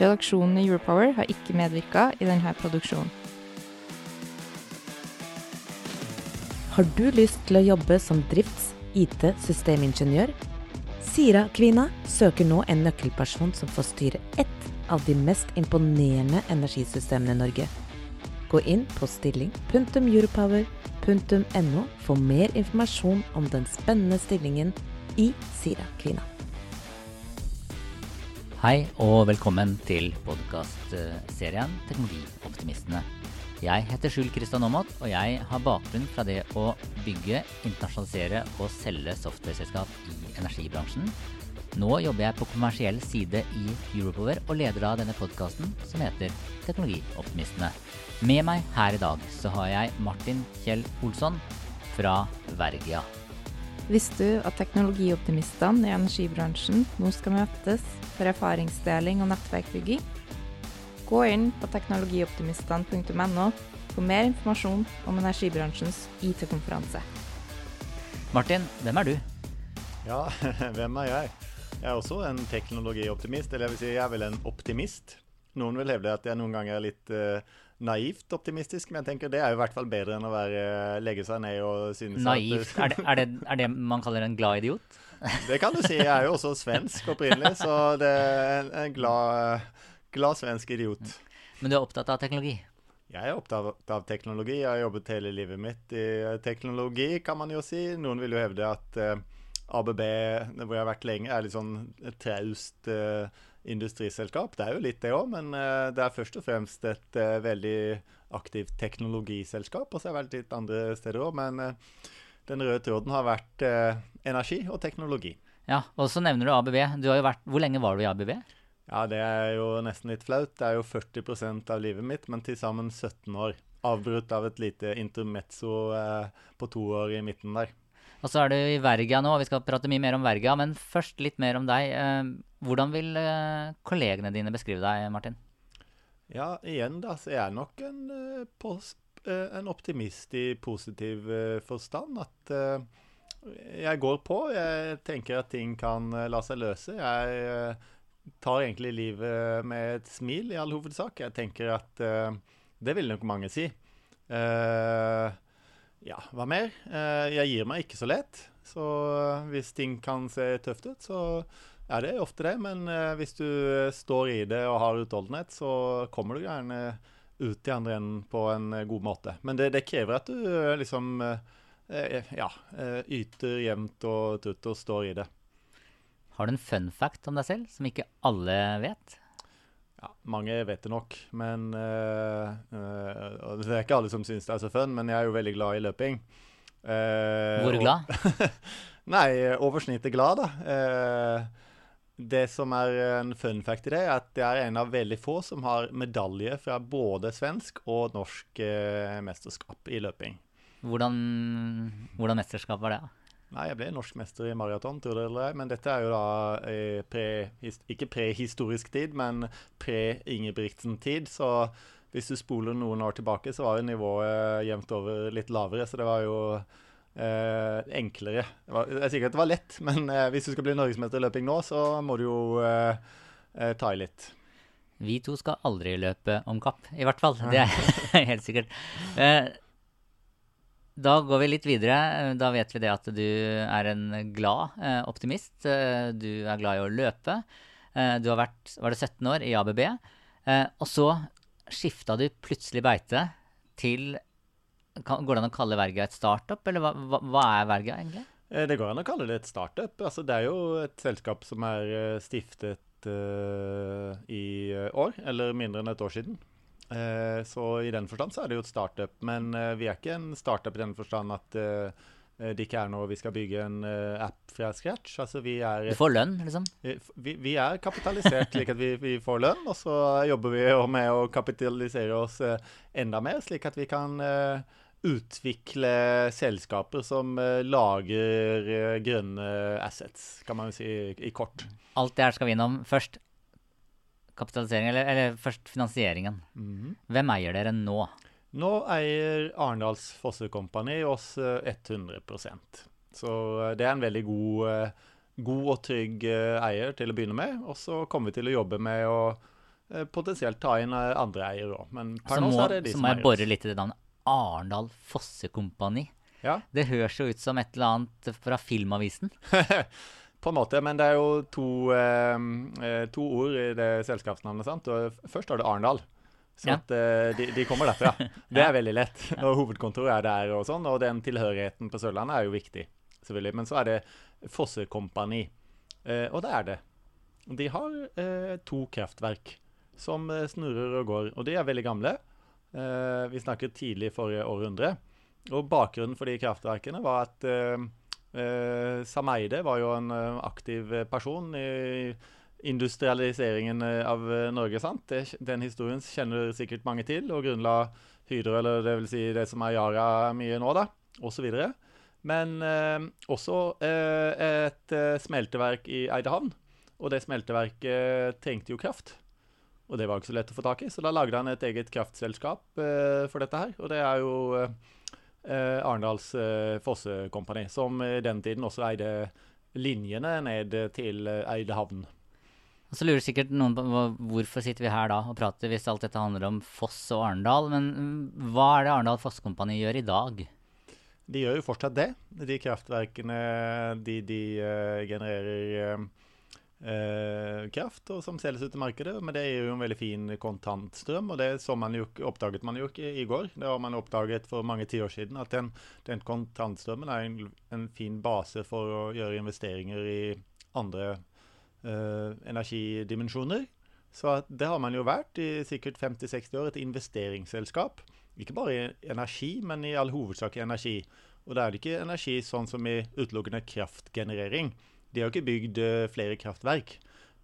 Redaksjonen i Europower har ikke medvirka i denne produksjonen. Har du lyst til å jobbe som drifts-, IT-, systemingeniør? Sira-kvinna søker nå en nøkkelperson som får styre ett av de mest imponerende energisystemene i Norge. Gå inn på stilling.europower.no for mer informasjon om den spennende stillingen i Sira-kvinna. Hei og velkommen til podkastserien Teknologioptimistene. Jeg heter Skjul Kristian Aamodt, og jeg har bakgrunn fra det å bygge, internasjonalisere og selge softwareselskap i energibransjen. Nå jobber jeg på kommersiell side i Europower og leder av denne podkasten som heter Teknologioptimistene. Med meg her i dag så har jeg Martin Kjell Olsson fra Vergia. Visste du at teknologioptimistene i energibransjen nå skal møtes for erfaringsdeling og nettverkbygging? Gå inn på teknologioptimistene.no for mer informasjon om energibransjens IT-konferanse. Martin, hvem er du? Ja, hvem er jeg? Jeg er også en teknologioptimist, eller jeg vil si jeg er vel en optimist. Noen vil hevde at jeg noen ganger er litt uh, naivt optimistisk, men jeg tenker det er jo i hvert fall bedre enn å være, legge seg ned og synes Naivt? at Er det, er, det, er det man kaller en glad idiot? Det kan du si. Jeg er jo også svensk opprinnelig, så det er en, glad, glad svensk idiot. Men du er opptatt av teknologi? Jeg er opptatt av teknologi. Jeg har jobbet hele livet mitt i teknologi, kan man jo si. Noen vil jo hevde at ABB, hvor jeg har vært lenge, er litt sånn traust industriselskap. Det er jo litt det òg, men uh, det er først og fremst et uh, veldig aktivt teknologiselskap. Og så har jeg vært litt andre steder òg, men den røde tråden har vært energi og teknologi. Ja, og så nevner du ABB. Du har jo vært, hvor lenge var du i ABB? Ja, det er jo nesten litt flaut. Det er jo 40% av livet mitt, men til sammen 17 år. Avbrutt av et lite intermezzo på to år i midten der. Og så er du i Verga nå, og vi skal prate mye mer om Verga. Men først litt mer om deg. Hvordan vil kollegene dine beskrive deg, Martin? Ja, igjen da, så er jeg nok en, en optimist i positiv forstand. At jeg går på. Jeg tenker at ting kan la seg løse. Jeg tar egentlig livet med et smil, i all hovedsak. Jeg tenker at Det vil nok mange si. Uh, ja, hva mer? Uh, jeg gir meg ikke så lett. Så uh, hvis ting kan se tøft ut, så er det ofte det. Men hvis du står i det og har utholdenhet, så kommer du gjerne ut i andre enden på en god måte. Men det, det krever at du liksom ja, yter jevnt og trutt og står i det. Har du en fun fact om deg selv som ikke alle vet? Ja, mange vet det nok, men uh, uh, Det er ikke alle som syns det er så fun, men jeg er jo veldig glad i løping. Uh, Hvor glad? nei, over snittet glad, da. det som er en fun fact i det, er at jeg er en av veldig få som har medalje fra både svensk og norsk mesterskap i løping. Hvordan, hvordan mesterskap var det? da? Nei, jeg ble norsk mester i maraton, tror det eller ei. Men dette er jo da eh, pre, ikke prehistorisk tid, men pre-Ingebrigtsen-tid. Så hvis du spoler noen år tilbake, så var jo nivået jevnt over litt lavere. Så det var jo eh, enklere. Det var, jeg sier ikke at det var lett, men eh, hvis du skal bli norgesmester i løping nå, så må du jo ta i litt. Vi to skal aldri løpe om kapp, i hvert fall. Det er helt sikkert. Da går vi litt videre. Da vet vi det at du er en glad eh, optimist. Du er glad i å løpe. Eh, du har vært var det 17 år i ABB. Eh, og så skifta du plutselig beite til Går det an å kalle Verga et startup, eller hva, hva, hva er Verga egentlig? Det går an å kalle det et startup. Altså, det er jo et selskap som er stiftet uh, i år, eller mindre enn et år siden. Uh, så i den forstand så er det jo et startup. Men uh, vi er ikke en startup i den forstand at eh, det ikke er noe vi skal bygge en eh, app fra scratch. Altså vi er, Du får lønn, liksom? eh, vi, vi er kapitalisert slik at vi, vi får lønn, og så jobber vi med å kapitalisere oss eh, enda mer, slik at vi kan eh, utvikle selskaper som eh, lager eh, grønne assets, kan man jo si i, i kort. Alt det her skal vi innom. Først kapitalisering, eller, eller først finansieringen. Hvem eier dere nå? Nå eier Arendals Fosse Company oss eh, 100% Så eh, det er en veldig god, eh, god og trygg eh, eier til å begynne med. Og så kommer vi til å jobbe med å eh, potensielt ta inn eh, andre eiere òg. Men per nå er det de så må jeg bore litt i det navnet. Arendal Fossekompani. Ja, Det høres jo ut som et eller annet fra Filmavisen. på en måte. Men det er jo to, eh, eh, to ord i det selskapsnavnet. sant? Og først har du Arendal. Så Ja. at, eh, de, de kommer derfra. Det er veldig lett. Og hovedkontoret er der og sånn. Og den tilhørigheten på Sørlandet er jo viktig, selvfølgelig. Men så er det Fosse Kompani. Eh, og det er det. De har eh, to kraftverk som snurrer og går. Og de er veldig gamle. Eh, vi snakket tidlig forrige århundre. Og bakgrunnen for de kraftverkene var at eh, eh, Sam Eide var jo en eh, aktiv person i industrialiseringen eh, av eh, Norge. sant? Den historien kjenner sikkert mange til, og grunnla Hydro, eller det vil si det som er Yara mye nå, da, osv. Men eh, også eh, et smelteverk i Eidehavn. Og det smelteverket trengte jo kraft. Og det var ikke så lett å få tak i, så da lagde han et eget kraftselskap eh, for dette her. Og det er jo eh, eh, Arendals eh, Fosse Company, som i den tiden også eide linjene ned til eh, Eidehavn. Og så lurer sikkert noen på hvorfor sitter vi her da og prater hvis alt dette handler om Foss og Arendal. Men mm, hva er det Arendal Fosskompani gjør i dag? De gjør jo fortsatt det. De kraftverkene de, de eh, genererer eh, kraft og som selges ut i markedet. Men det er jo en veldig fin kontantstrøm, og det man jo, oppdaget man jo ikke i går. Det har man oppdaget for mange tiår siden, at den, den kontantstrømmen er en, en fin base for å gjøre investeringer i andre eh, energidimensjoner. Så det har man jo vært i sikkert 50-60 år, et investeringsselskap. Ikke bare i energi, men i all hovedsak i energi. Og da er det ikke energi sånn som i utelukkende kraftgenerering. De har ikke bygd eh, flere kraftverk,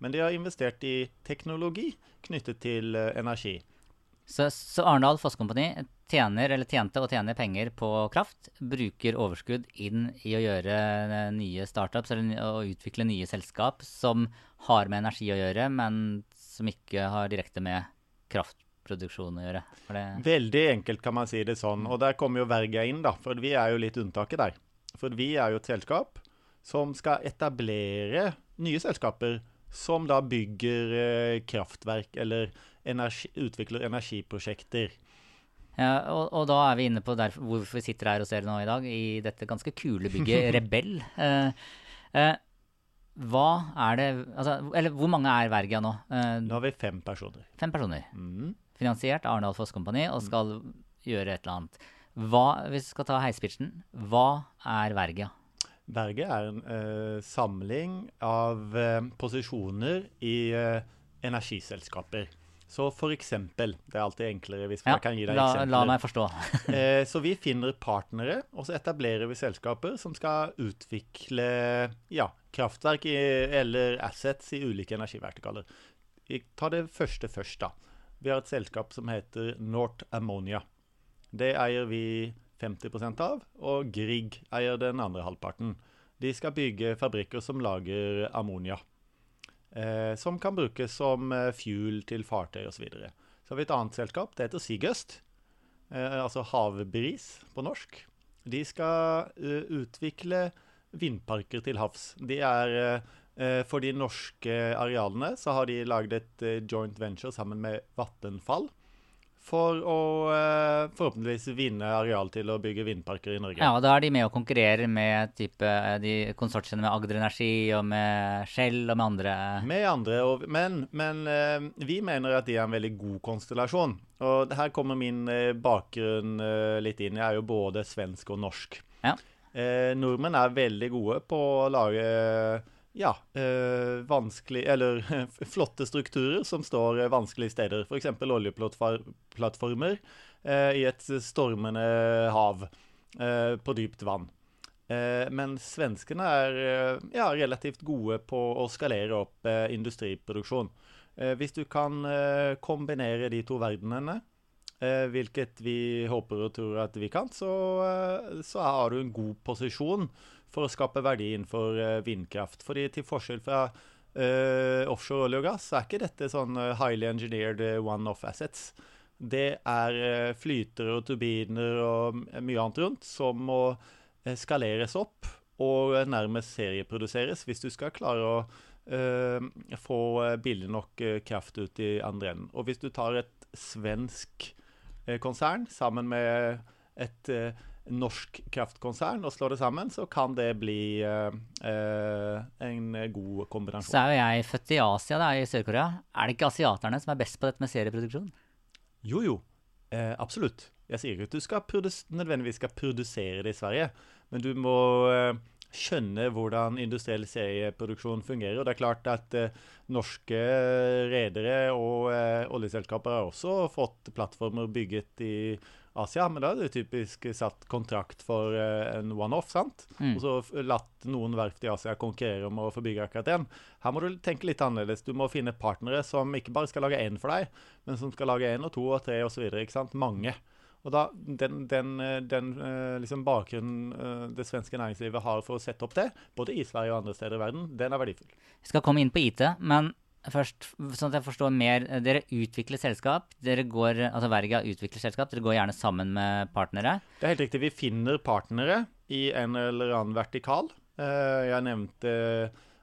men de har investert i teknologi knyttet til eh, energi. Så, så Arendal Fosskompani tjener, eller tjente og tjener penger på kraft, bruker overskudd inn i å gjøre eh, nye startups eller å utvikle nye selskap som har med energi å gjøre, men som ikke har direkte med kraftproduksjon å gjøre. Det Veldig enkelt kan man si det sånn, og der kommer jo Verga inn, da, for vi er jo litt unntaket der. For vi er jo et selskap som skal etablere nye selskaper som da bygger eh, kraftverk eller energi, utvikler energiprosjekter. Ja, og, og da er vi inne på derfor, hvorfor vi sitter her og ser det nå i dag, i dette ganske kule bygget Rebell. Eh, eh, hva er det altså, Eller hvor mange er Vergia nå? Eh, Nå har vi fem personer. fem personer. Mm. Finansiert av Arendal Fosskompani og skal gjøre et eller annet. Hva, hvis vi skal ta heispitchen, hva er Vergia? Berge er en eh, samling av eh, posisjoner i eh, energiselskaper. Så for eksempel Det er alltid enklere hvis Ja, jeg kan gi deg la, eksempler. la meg forstå. Eh, så vi finner partnere, og så etablerer vi selskaper som skal utvikle ja, kraftverk i, eller assets i ulike energivertikaler. Tar det første først, da. Vi har et selskap som heter North Ammonia. Det eier vi 50% av, og Grieg eier den andre halvparten. De skal bygge fabrikker som lager ammonia. Eh, som kan brukes som eh, fuel til fartøy osv. Så, videre. så har vi et annet selskap, det heter Seagust eh, altså havbris på norsk. De skal eh, utvikle vindparker til havs. De er eh, For de norske arealene så har de laget et eh, joint venture sammen med Vattenfall. For å eh, forhåpentligvis vinne areal til å bygge vindparker i Norge. Ja, og Da er de med og konkurrerer med type, eh, de konsortiene med Agder Energi og med Shell og med andre. Med andre, og, men, men eh, vi mener at de er en veldig god konstellasjon. Og her kommer min eh, bakgrunn eh, litt inn. Jeg er jo både svensk og norsk. Ja. Eh, nordmenn er veldig gode på å lage ja, øh, vanskelig, eller flotte strukturer som står eh, vanskelige steder. F.eks. oljeplattformer øh, i et stormende hav øh, på dypt vann. Men svenskene er ja, relativt gode på å skalere opp industriproduksjon. Hvis du kan kombinere de to verdenene, hvilket vi håper og tror at vi kan, så, så har du en god posisjon for å skape verdi innenfor eh, vindkraft. Fordi til forskjell fra uh, offshore olje og gass, så er ikke dette sånn eh, highly engineered one-off assets. Det er flytere og turbiner og mye annet rundt som må skaleres opp og nærmest serieproduseres hvis du skal klare å uh, få billig nok kraft ut i andre enden. Og hvis du tar et svensk konsern sammen med et eh, norsk kraftkonsern og slår det sammen, så kan det bli eh, eh, en god kombinasjon. Så er jo jeg født i Asia, da, i Sør-Korea. Er det ikke asiaterne som er best på dette med serieproduksjon? Jo, jo. Eh, absolutt. Jeg sier ikke at du skal nødvendigvis skal produsere det i Sverige, men du må skjønne hvordan industriell serieproduksjon fungerer. Og det er klart at norske redere og oljeselskaper har også fått plattformer bygget i Asia, men da er det typisk satt kontrakt for eh, en one-off, sant? Mm. Og så latt noen verft i Asia konkurrere om å få bygge akkurat den. Her må du tenke litt annerledes. Du må finne partnere som ikke bare skal lage én for deg, men som skal lage én og to og tre osv. Mange. Og da, Den, den, eh, den eh, liksom bakgrunnen det svenske næringslivet har for å sette opp det, både i Sverige og andre steder i verden, den er verdifull. Vi skal komme inn på IT, men først, sånn at jeg forstår mer. Dere utvikler selskap. Dere går, altså Verga utvikler selskap. Dere går gjerne sammen med partnere. Det er helt riktig. Vi finner partnere i en eller annen vertikal. Eh, Jeg nevnte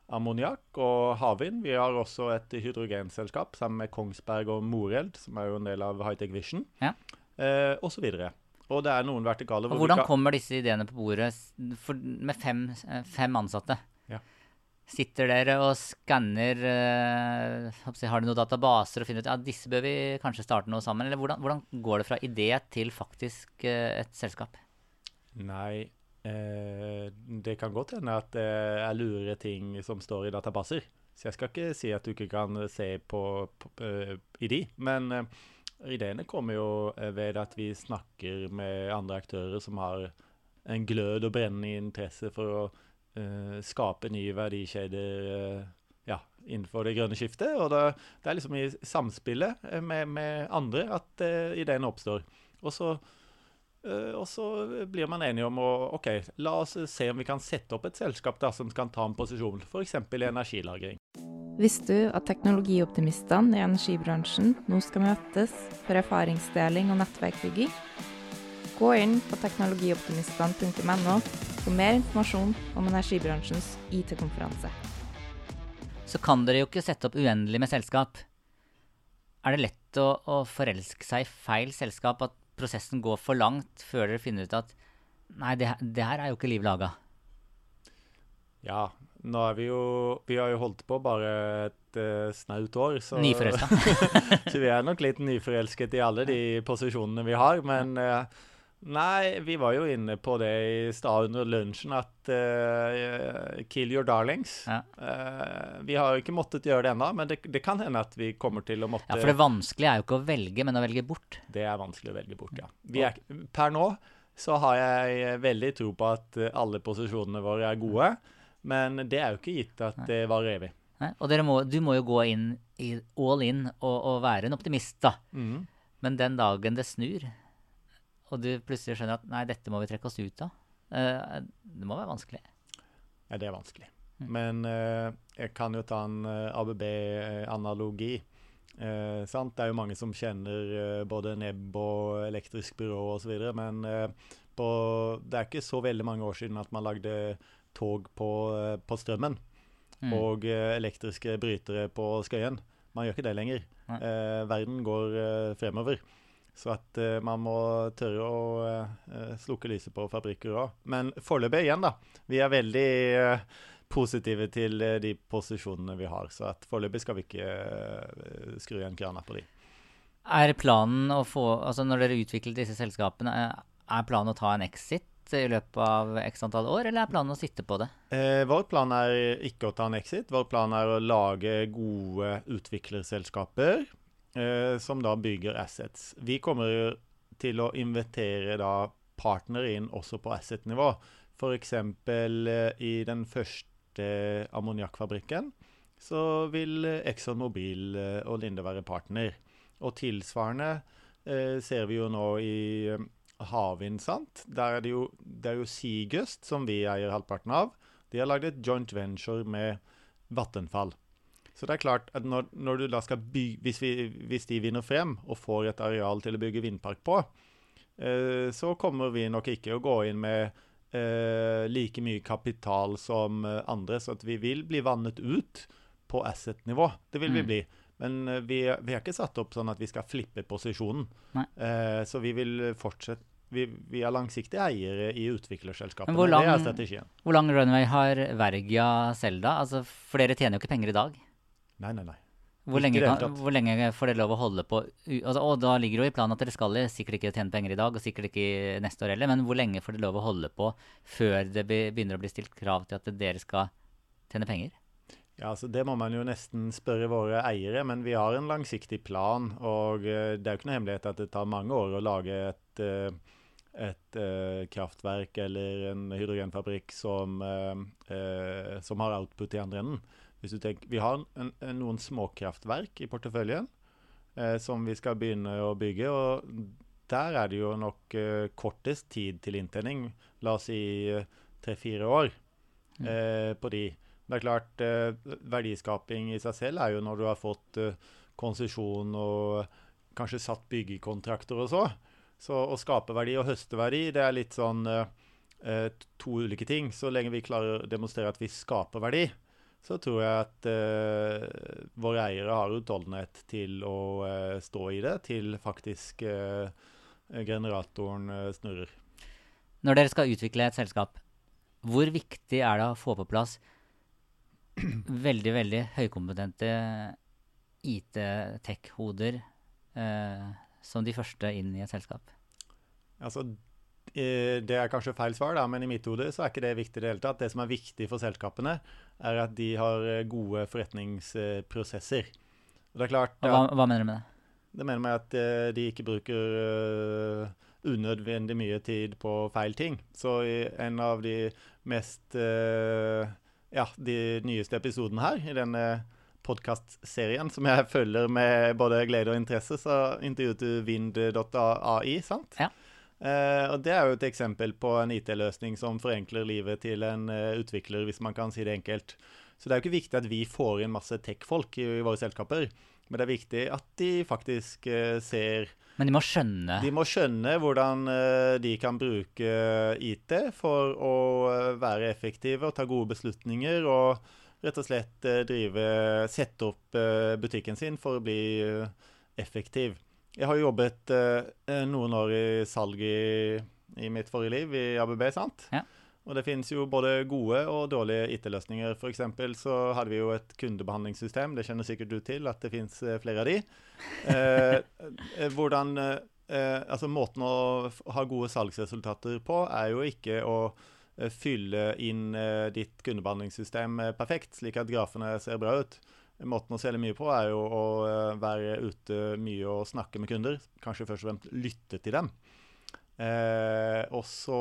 ammoniakk og havvind. Vi har også et hydrogenselskap sammen med Kongsberg og Moreld, som er jo en del av Hightech Vision, Ja. eh, videre. Og det er noen vertikaler Og hvordan kan kommer disse ideene på bordet for, med fem, eh, fem ansatte? Sitter dere og skanner eh, Har dere noen databaser og finner ut ja, disse bør vi kanskje starte noe sammen? Eller hvordan, hvordan går det fra idé til faktisk eh, et selskap? Nei, eh, det kan godt hende at det er lure ting som står i databaser. Så jeg skal ikke si at du ikke kan se på, på, uh, i. Men uh, ideene kommer jo eh, ved at vi snakker med andre aktører som har en glød og brennende interesse for å eh, skape nye verdikjeder eh, ja, innenfor det grønne skiftet. Og det, det er liksom i samspillet eh, med, med andre at eh, ideene oppstår. Og så Eh, og så blir man enige om å OK, la oss se om vi kan sette opp et selskap da, som kan ta en posisjon, f.eks. i energilagring. Visste du at teknologioptimistene i energibransjen nå skal møtes for erfaringsdeling og nettverkbygging? Gå inn på teknologioptimistene.no for mer informasjon om energibransjens IT-konferanse. Så kan dere jo ikke sette opp uendelig med selskap. Er det lett å, å forelske seg i feil selskap, at prosessen går for langt før dere finner ut at nei, det, det her er jo ikke liv laga? Ja, nå er vi jo Vi har jo holdt på bare et uh, snaut år, så Nyforelska. så vi er nok litt nyforelsket i alle de posisjonene vi har. Men eh, nei, vi var jo inne på det i stad under lunsjen at uh, Kill your darlings. Ja. Uh, vi har jo ikke måttet gjøre det ennå, men det, det kan hende at vi kommer til å måtte Ja, for det vanskelige er jo ikke å velge, men å velge bort. Det er vanskelig å velge bort, ja. Vi er, per nå så har jeg veldig tro på at eh, alle posisjonene våre er gode, men det er jo ikke gitt at det varer evig. Nei? Og må, du må jo gå inn i all in og, og være en optimist, da. Mm. Men den dagen det snur, og du plutselig skjønner at nei, dette må vi trekke oss ut av, eh, det må være vanskelig. Ja, det er vanskelig. Men eh, jeg kan jo ta en eh, ABB-analogi. Eh, sant? Det er jo mange som kjenner eh, både Nebb og Elektrisk Byrå osv., men eh, på, det er ikke så veldig mange år siden at man lagde tog på, eh, på strømmen. Mm. og eh, elektriske brytere på Skøyen. Man gjør ikke det lenger. Eh, verden går eh, fremover. Så at uh, man må tørre å uh, slukke lyset på fabrikker òg. Men foreløpig igjen, da. Vi er veldig uh, positive til de posisjonene vi har. Så at foreløpig skal vi ikke skru igjen krana på de. Er planen å få Altså når dere utvikler disse selskapene, er planen å ta en exit i løpet av x antall år, eller er planen å sitte på det? Eh, vår plan er ikke å ta en exit. Vår plan er å lage gode utviklerselskaper som da bygger assets. Vi kommer til å invitere da partnere inn også på asset-nivå. F.eks. Uh, i den første ammoniakkfabrikken så vil Exxon Mobil og Linde være partner. Og tilsvarende eh, ser vi jo nå i havvind, sant. Der er det jo, det er jo Seagust som vi eier halvparten av. De har lagd et joint venture med Vattenfall. Så det er klart at når, når du da skal bygge hvis, vi, hvis, de vinner frem og får et areal til å bygge vindpark på, eh, så kommer vi nok ikke å gå inn med eh, like mye kapital som eh, andre. Så at vi vil bli vannet ut på asset-nivå. Det vil mm. vi bli. Men eh, vi, vi har ikke satt opp sånn at vi skal flippe posisjonen. Eh, så vi vil fortsette vi, vi, er langsiktige eiere i utviklerselskapene. Hvor lang, det er strategien. Hvor lang runway har Vergia Selda? Altså, for dere tjener jo ikke penger i dag. Nei, nei, nei. Hvor lenge, kan, hvor lenge, får dere lov å holde på altså, Og da ligger det jo i planen at dere skal sikkert ikke tjene penger i dag, og sikkert ikke neste år heller, men hvor lenge får dere lov å holde på før det begynner å bli stilt krav til at dere skal tjene penger? Ja, altså Det må man jo nesten spørre våre eiere, men vi har en langsiktig plan. Og uh, det er jo ikke noe hemmelighet at det tar mange år å lage et uh, et uh, kraftverk eller en hydrogenfabrikk som, som har output i andre enden. Hvis du tenker, vi har en, en, noen småkraftverk i porteføljen som vi skal begynne å bygge. og Der er det jo nok kortest tid til inntjening. La oss si tre-fire år eh, på de. Det er klart, verdiskaping i seg selv er jo når du har fått konsesjon og kanskje satt byggekontrakter og så. Så å skape verdi og høste verdi, det er litt sånn eh, to ulike ting. Så lenge vi klarer å demonstrere at vi skaper verdi, så tror jeg at uh, våre eiere har utholdenhet til å uh, stå i det, til faktisk generatoren snurrer. Når dere skal utvikle et selskap, hvor viktig er det å få på plass veldig, veldig høykompetente IT-tech-hoder som de første inn i et selskap? Altså, det er kanskje feil svar, da, men i mitt hode så er ikke det viktig i det hele tatt. Det som er viktig for selskapene, er at de har eh, gode forretningsprosesser. Og det er klart... Hva, hva, mener du med det? Det mener med at eh, de ikke bruker uh, unødvendig mye tid på feil ting. Så en av de mest Ja, de nyeste episodene her, i denne podkastserien som jeg følger med både glede og interesse, så intervjuet du vind.ai, sant? Ja. Uh, og Det er jo et eksempel på en IT-løsning som forenkler livet til en uh, utvikler, hvis man kan si det enkelt. Så det er jo ikke viktig at vi får inn masse tech-folk i, i, våre selskaper, men det er viktig at de faktisk uh, ser Men de må skjønne De må skjønne hvordan de kan bruke IT for å være effektive og ta gode beslutninger. og rett og slett drive, sette opp butikken sin for å bli effektiv. Jeg har jobbet noen år i salg i, i mitt forrige liv, i ABB, sant? Ja. Og det finnes jo både gode og dårlige IT-løsninger. F.eks. så hadde vi jo et kundebehandlingssystem, det kjenner sikkert du til, at det finnes flere av de. Eh, hvordan eh, Altså måten å ha gode salgsresultater på er jo ikke å Eh, fylle inn eh, ditt kundebehandlingssystem eh, perfekt, slik at grafene ser bra ut. Måten å selge mye på er jo å være ute mye og snakke med kunder. Kanskje først og fremst lytte til dem. Eh, og så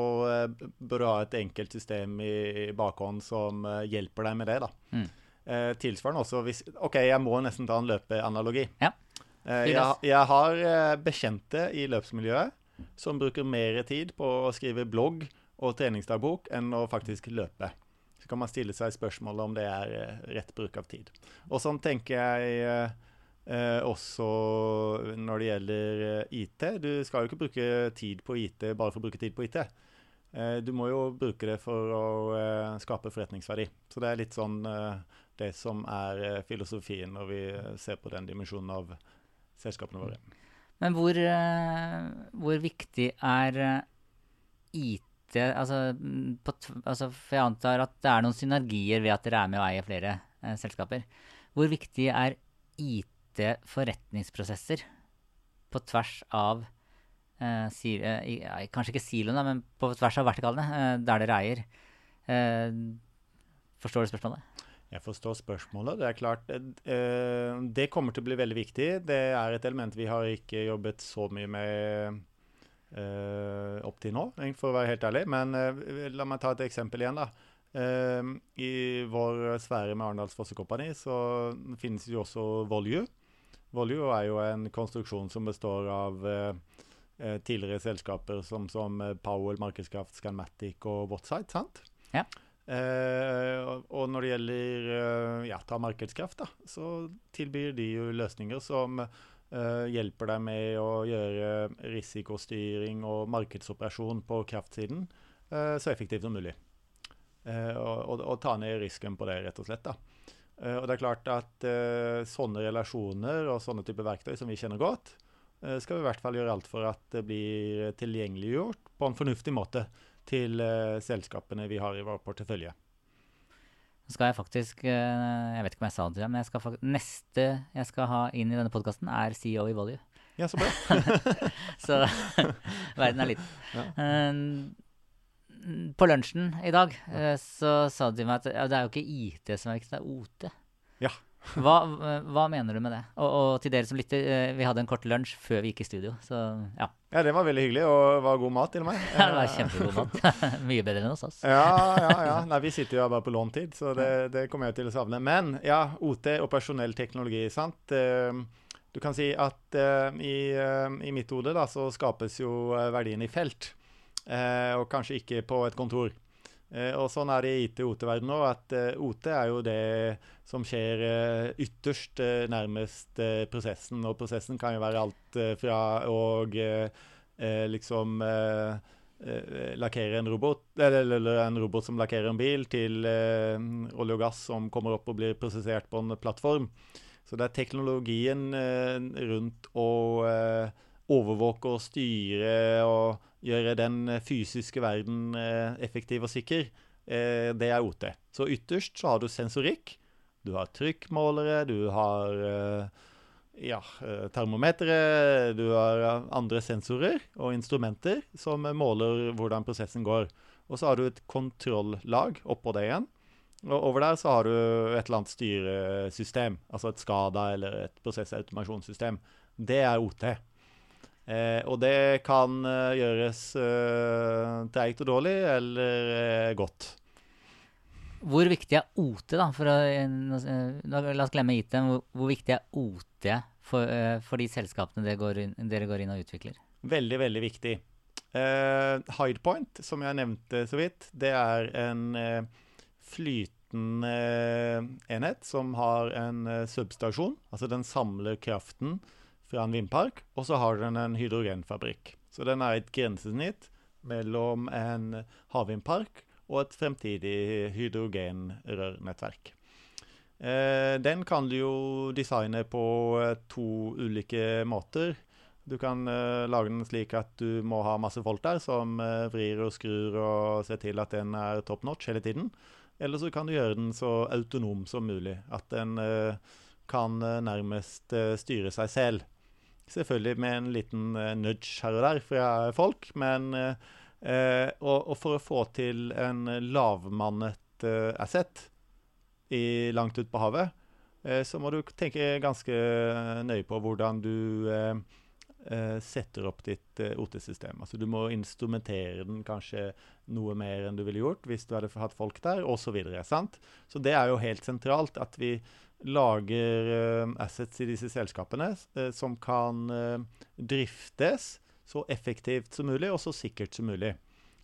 bør du ha et enkelt system i, i bakhånd som eh, hjelper deg med det. da. Mm. Eh, tilsvarende også hvis OK, jeg må nesten ta en løpeanalogi. Ja. Jeg, jeg, har bekjente i løpsmiljøet som bruker mer tid på å skrive blogg og treningsdagbok enn å faktisk løpe. Kan man stille seg spørsmålet om det er eh, rett bruk av tid. Og sånn tenker jeg eh, eh også når det gjelder eh, IT. Du skal jo ikke bruke tid på IT bare for å bruke tid på IT. Eh, du må jo bruke det for å eh, skape forretningsverdi. Så det er litt sånn det som er filosofien når vi ser på den dimensjonen av selskapene våre. Men hvor, hvor viktig er IT viktige altså, på, altså, For jeg antar at det er noen synergier ved at dere er med og eier flere eh, selskaper. Hvor viktig er IT-forretningsprosesser på tvers av eh, si, eh, Kanskje ikke siloene, men på tvers av vertikalene, eh, der dere eier? Eh, forstår du spørsmålet? Jeg forstår spørsmålet. Det er klart, eh, det kommer til å bli veldig viktig. Det er et element vi har ikke jobbet så mye med opp til nå, for å være helt ærlig. Men eh, la meg ta et eksempel igjen, da. Eh, I vår sfære med Arendals Fossekompani så finnes det jo også Volue. Volue er jo en konstruksjon som består av eh, eh, tidligere selskaper som, som Powell, Markedskraft, Scanmatic og Whatsite. sant? Ja. Eh, og når det gjelder eh, ja, ta markedskraft, da, så tilbyr de jo løsninger som eh, hjelper deg med å gjøre risikostyring og markedsoperasjon på kraftsiden eh, så effektivt som mulig. Eh, og, og, og, ta ned risken på det, rett og slett. da. Eh, og det er klart at sånne relasjoner og sånne typer verktøy som vi kjenner godt, skal vi i hvert fall gjøre alt for at det blir tilgjengeliggjort på en fornuftig måte til selskapene vi har i vår portefølje. Så skal jeg faktisk uh, Jeg vet ikke om jeg sa det, til deg, men jeg skal, neste jeg skal ha inn i denne podkasten, er CEO i Volue. Ja, så bra. så verden er liten. Ja. Uh, på lunsjen i dag så sa de meg at ja, det er jo ikke IT som er viktig, det er OT. Ja. Hva, hva, mener du med det? Og, og, til dere som lytter, eh, vi hadde en kort lunsj før vi gikk i studio. Så ja. Ja, det var veldig hyggelig, og var god mat til meg. Ja, det var kjempegod mat. Mye bedre enn hos oss. ja, ja, ja. Nei, vi sitter jo bare på låntid, så det, det, kommer jeg til å savne. Men ja, OT, operasjonell teknologi, sant. Eh, du kan si at uh, i, i, mitt hode da, så skapes jo verdien i felt, og kanskje ikke på et kontor. Eh, og sånn er det i IT-OT-verdenen òg, at eh, OT er jo det som skjer eh, ytterst nærmest prosessen. Og prosessen kan jo være alt fra å liksom lakkere en robot, eller, en robot som lakkerer en bil, til olje og gass som kommer opp og blir prosessert på en plattform. Så det er teknologien rundt å overvåke og styre og gjøre den eh, fysiske verden eh, effektiv og sikker, eh, det er OT. Så ytterst så har du sensorikk. Du har trykkmålere, du har ja, termometere, du har andre sensorer og instrumenter som måler hvordan prosessen går. Og så har du et kontrollag oppå det igjen. Og over der så har du et eller annet styresystem, altså et SCADA eller et prosessautomasjonssystem. Det er OT. Eh, og det kan uh, gjøres eh, treigt og dårlig, eller eh, godt. Hvor viktig er OT, da? For å, la oss glemme IT. Hvor, hvor viktig er OT for, for de selskapene dere går, inn, dere går, inn, og utvikler? Veldig, veldig viktig. Hidepoint, som jeg nevnte så vidt, det er en flytende enhet som har en substasjon. Altså den samler kraften fra en vindpark, og så har den en hydrogenfabrikk. Så den er et grensesnitt mellom en havvindpark og et fremtidig hydrogenrørnettverk. Eh, den kan du jo designe på eh, to ulike måter. Du kan eh, lage den slik at du må ha masse folk der som vrir og skrur og ser til at den er top notch hele tiden. Eller så kan du gjøre den så autonom som mulig. At den kan nærmest styre seg selv. Selvfølgelig med en liten uh, nudge her og der fra folk. Men uh, og, og, for å få til en lavmannet asset i, langt ute på havet, så må du tenke ganske nøye på hvordan du setter opp ditt OT-system. Altså Du må instrumentere den kanskje noe mer enn du ville gjort hvis du hadde hatt folk der, osv. Så, videre, så det er jo helt sentralt at vi lager uh, assets i disse selskapene uh, som kan uh, driftes så effektivt som mulig og så sikkert som mulig.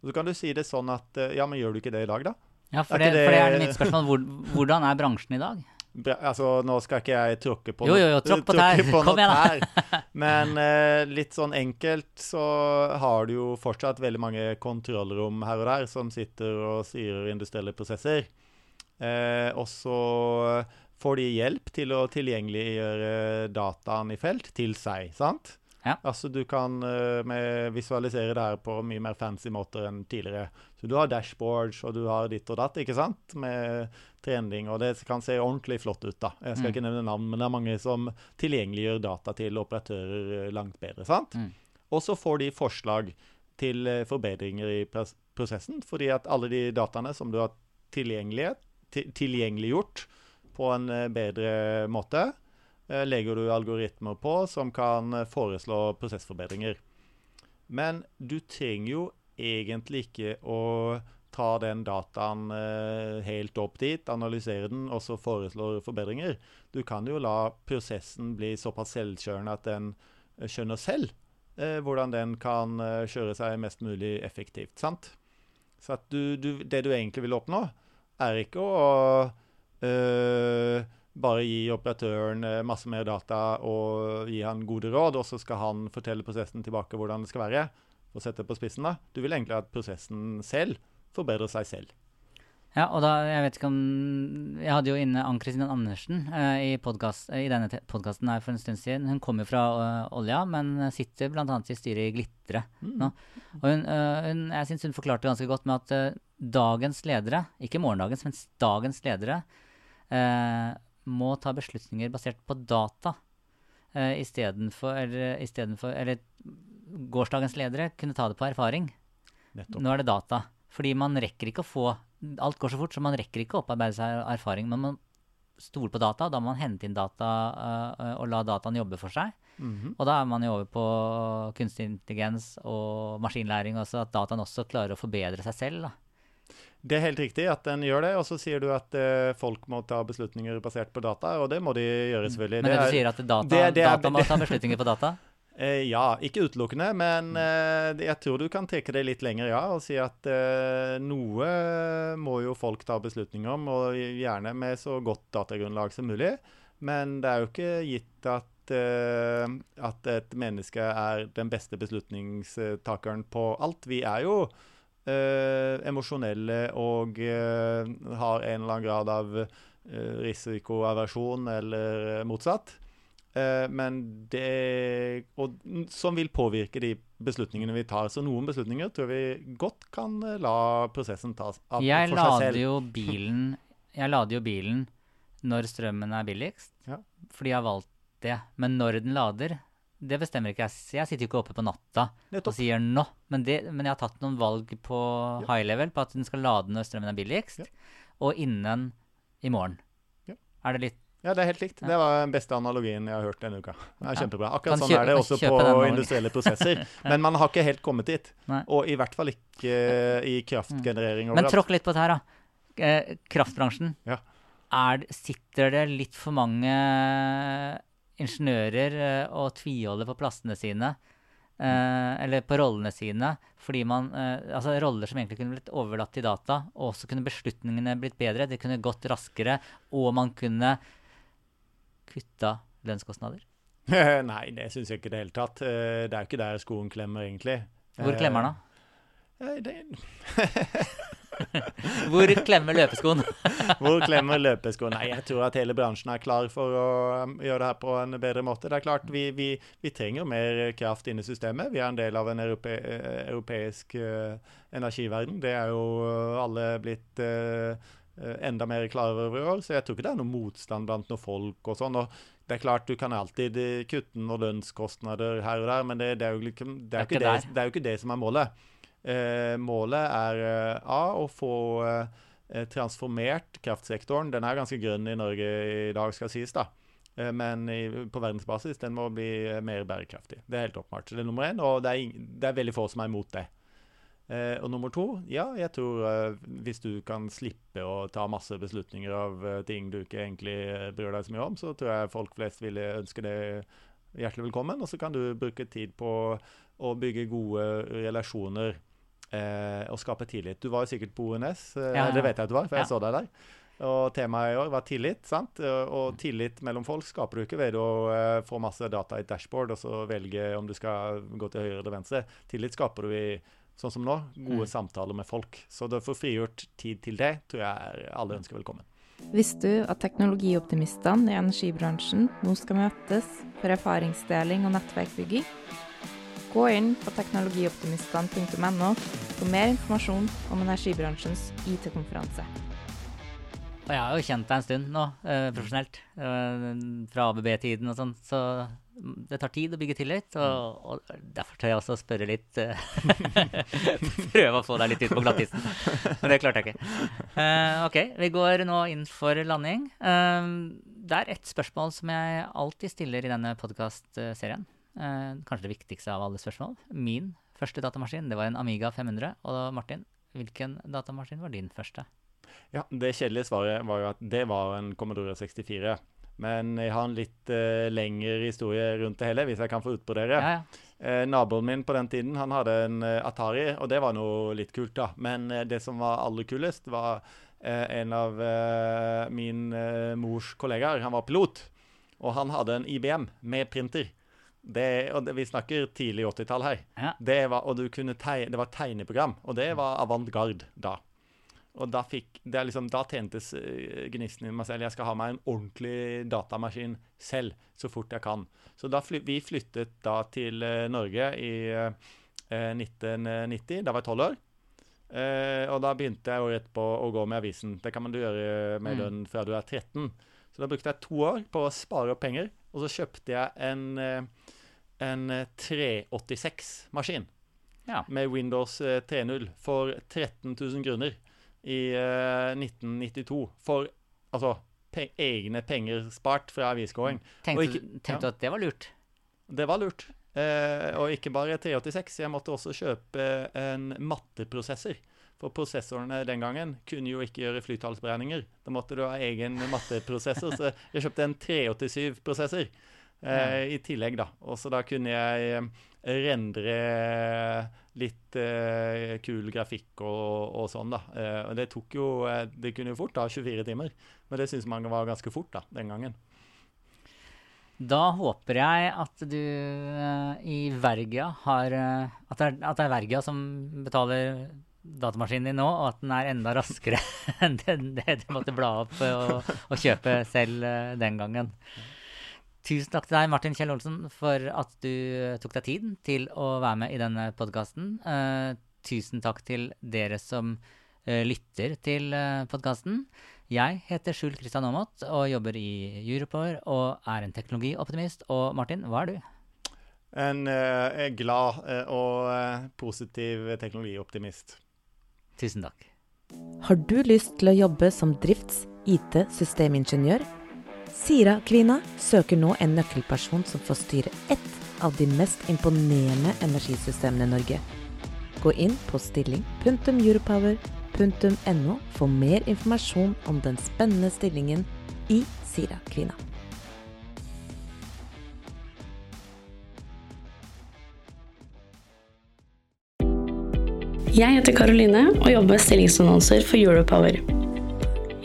Og så kan du si det sånn at Ja, men gjør du ikke det i dag, da? Ja, for, det, det, for det, er mitt spørsmål. Hvor, hvordan er bransjen i dag? Bra, altså, Nå skal ikke jeg tråkke på, jo, jo, jo, tråkk på, tær. Kom igjen, da. Men litt sånn enkelt så har du jo fortsatt veldig mange kontrollrom her og der som sitter og styrer industrielle prosesser. og så får de hjelp til å tilgjengeliggjøre dataen i felt til seg. sant? Ja. Altså Du kan uh, visualisere det her på mye mer fancy måter enn tidligere. Så Du har dashboards og du har ditt og datt ikke sant? med trening, og det kan se ordentlig flott ut. da. Jeg skal mm. ikke nevne navn, men det er mange som tilgjengeliggjør data til operatører eh, langt bedre. sant? Mm. Og så får de forslag til uh, forbedringer i prosessen, fordi at alle de dataene som du har tilgjengeliggjort, på en eh, bedre måte. Eh, legger du algoritmer på som kan eh, foreslå prosessforbedringer. Men du trenger jo egentlig ikke å ta den dataen helt opp dit, analysere den og så foreslå forbedringer. Du kan jo la prosessen bli såpass selvkjørende at den skjønner selv hvordan den kan kjøre seg mest mulig effektivt. sant? Så du, du, det du egentlig vil oppnå, er ikke å bare gi operatøren eh, masse mer data og gi han gode råd, og så skal han fortelle prosessen tilbake hvordan det skal være. og sette på spissen da. Du vil egentlig at prosessen selv forbedrer seg selv. Ja, og da, jeg vet ikke om Jeg hadde jo inne Ann-Kristin Andersen eh, i, podcast, eh, i denne podkasten her for en stund siden. Hun kommer fra uh, olja, men sitter bl.a. i styret i Glitre Mm. nå. Og hun, eh, hun, jeg syns hun forklarte ganske godt med at eh, dagens ledere, ikke morgendagens, men dagens ledere, eh, må ta beslutninger basert på data uh, istedenfor eller, istedenfor- Eller gårsdagens ledere kunne ta det på erfaring. Nettopp. Nå er det data. Fordi man rekker ikke å få Alt går så fort, så man rekker ikke å opparbeide seg erfaring. Men Man stoler på data, og da må man hente inn data øh, og la dataen jobbe for seg. Mhm. Og da er man jo over på kunstig intelligens og maskinlæring også, at dataen også klarer å forbedre seg selv. da. Det er helt riktig at den gjør det, og så sier du at eh, folk må ta beslutninger basert på data, og det må de gjøre, selvfølgelig. Men det, er- du sier at data, det- det er- data må ta beslutninger på data? Eh, ja, ikke utelukkende, men eh, jeg tror du kan trekke det litt lenger, ja, og si at eh, noe må jo folk ta beslutninger om, og gjerne med så godt datagrunnlag som mulig. Men det er jo ikke gitt at, eh, at et menneske er den beste beslutningstakeren på alt. Vi er jo eh, emosjonelle og eh, har en eller annen grad av eh, risikoaversjon eller motsatt. Eh, men det og, Som vil påvirke de beslutningene vi tar. Så noen beslutninger tror vi godt kan eh, la prosessen tas av Jeg for seg selv. jo bilen Jeg lader jo bilen når strømmen er billigst, Ja. fordi jeg har valgt det. Men når den lader, det bestemmer ikke jeg. Jeg sitter jo ikke oppe på natta og sier nå, men, det, men jeg har tatt noen valg på Ja. high level på at den skal lade når strømmen er billigst, Ja. og innen i morgen. Ja. Er det litt Ja, det er helt likt. Det var den beste analogien jeg har hørt denne uka. Det er kjempebra. Akkurat sånn er det også på industrielle prosesser. Men man har ikke helt kommet dit. Og i hvert fall ikke eh, i kraftgenerering Men tråkk litt på det her, da. Eh, kraftbransjen. Er, sitter det litt for mange ingeniører eh, og tviholder på plassene sine? Uh, eller på rollene sine, fordi man uh, Altså roller som egentlig kunne blitt overlatt til data, og så kunne beslutningene blitt bedre. Det kunne gått raskere, og man kunne kutta lønnskostnader. Nei, det syns jeg ikke i det hele tatt. Uh, Det er jo ikke der skoen klemmer, egentlig. Hvor klemmer den, da? Eh, det, Hvor klemmer løpeskoen? Hvor klemmer løpeskoen? Nei, jeg tror at hele bransjen er klar for å um, gjøre det her på en bedre måte. Det er klart, Vi, vi, vi trenger mer kraft inn i systemet. Vi er en del av en europe, eh, europeisk eh, energiverden. Det er jo eh, alle blitt enda mer klar over i år. Så jeg tror ikke det er noe motstand blant noen folk og sånn. og det er klart, Du kan alltid kutte noen lønnskostnader her og der, men det, det, er, jo liksom, det, er, det, det er jo ikke det som er målet. Eh, målet er eh, A, å få eh, transformert kraftsektoren. Den er ganske grønn i Norge i dag, skal sies. da. Men i, på verdensbasis den må bli mer bærekraftig. Det er helt åpenbart. Det er nummer én, og det er, det er veldig få som er imot det. Eh, og nummer to, ja, jeg tror eh, hvis du kan slippe å ta masse beslutninger av eh, ting du ikke egentlig bryr deg så mye om, så tror jeg folk flest ville ønske det hjertelig velkommen. Og så kan du bruke tid på å bygge gode relasjoner eh, å skape tillit. Du var jo sikkert på ONS, eh, Ja, ja. det vet jeg at du var, for jeg så deg der. Og temaet i år var tillit. sant? Og tillit mellom folk skaper du ikke ved å eh, få masse data i et dashboard og så velge om du skal gå til høyre eller venstre. Tillit skaper du i sånn som nå, gode Mm. samtaler med folk. Så å få frigjort tid til det, tror jeg er alle ønsker velkommen. Visste du at teknologioptimistene i energibransjen nå skal møtes for erfaringsdeling og nettverkbygging? Gå inn på teknologioptimistene.no for mer informasjon om energibransjens IT-konferanse. Jeg har jo kjent deg en stund nå, eh, profesjonelt, eh, fra ABB-tiden og sånn, så det tar tid å bygge tillit, og, og derfor tør jeg også spørre litt eh, Prøve å få deg litt ut på glattisen, men det klarte jeg ikke. Eh, ok, vi går nå inn for landing. Eh, det er ett spørsmål som jeg alltid stiller i denne podkastserien. Eh, kanskje det viktigste av alle spørsmål. Min første datamaskin, det var en Amiga 500. Og Martin, hvilken datamaskin var din første? Ja, Det kjedelige svaret var jo at det var en Commodore 64. Men jeg har en litt uh, lengre historie rundt det hele, hvis jeg kan få utbrodere. Ja, ja. Eh, naboen min på den tiden han hadde en uh, Atari, og det var noe litt kult, da. Men eh, det som var aller kulest, var eh, en av min mors kollegaer. Han var pilot, og han hadde en IBM med printer. Det, og det, vi snakker tidlig 80-tall her. Ja. Det var, og tegne, det var tegneprogram, og det var avantgarde da. Og da, fikk, det liksom, da tjentes uh, gnisten i meg selv. Jeg skal ha meg en ordentlig datamaskin selv, så fort jeg kan. Så da fly, vi flyttet da til uh, Norge i uh, 1990. Da var jeg tolv år. Eh, og da begynte jeg året etterpå å gå med avisen. Det kan man gjøre med Mm. lønn fra du er 13. Så da brukte jeg to år på å spare opp penger, og så kjøpte jeg en, eh, en 386-maskin Ja. med Windows eh, 3.0 for 13 000 kroner i eh, 1992. For altså pe egne penger spart fra avisgåing. Tenkte, Og ikke- tenkte du ja. at det var lurt? Det var lurt. Eh, og ikke bare 386. Jeg måtte også kjøpe en matteprosessor. For prosessorene den gangen kunne jo ikke gjøre flytallsberegninger. Da måtte du ha egen matteprosessor. så jeg kjøpte en 387-prosessor eh, i tillegg, da. Og så da kunne jeg eh, rendre litt eh, kul grafikk og, og sånn, da. Eh, og det tok jo eh, Det kunne jo fort ta 24 timer. Men det syns mange var ganske fort, da, den gangen. Da håper jeg at du uh, i Vergia har uh, at, det er, at det er Vergia som betaler datamaskinen din nå, og at den er enda raskere enn det, det du måtte bla opp og, og kjøpe selv uh, den gangen. Tusen takk til deg, Martin Kjell Olsen, for at du eh, tok deg tid til å være med i denne podkasten. tusen takk til dere som uh, lytter til uh, podkasten. Jeg heter Skjul Kristian Aamodt og jobber i Europower og er en teknologioptimist. Og Martin, hva er du? En uh, glad eh, og eh, positiv teknologioptimist. Tusen takk. Har du lyst til å jobbe som drifts-, IT-, systemingeniør? Sira-kvinna søker nå en nøkkelperson som får styre ett av de mest imponerende energisystemene i Norge. Gå inn på stilling.europower.no for mer informasjon om den spennende stillingen i Sira-kvinna. Jeg heter Karoline og jobber med stillingsannonser for Europower.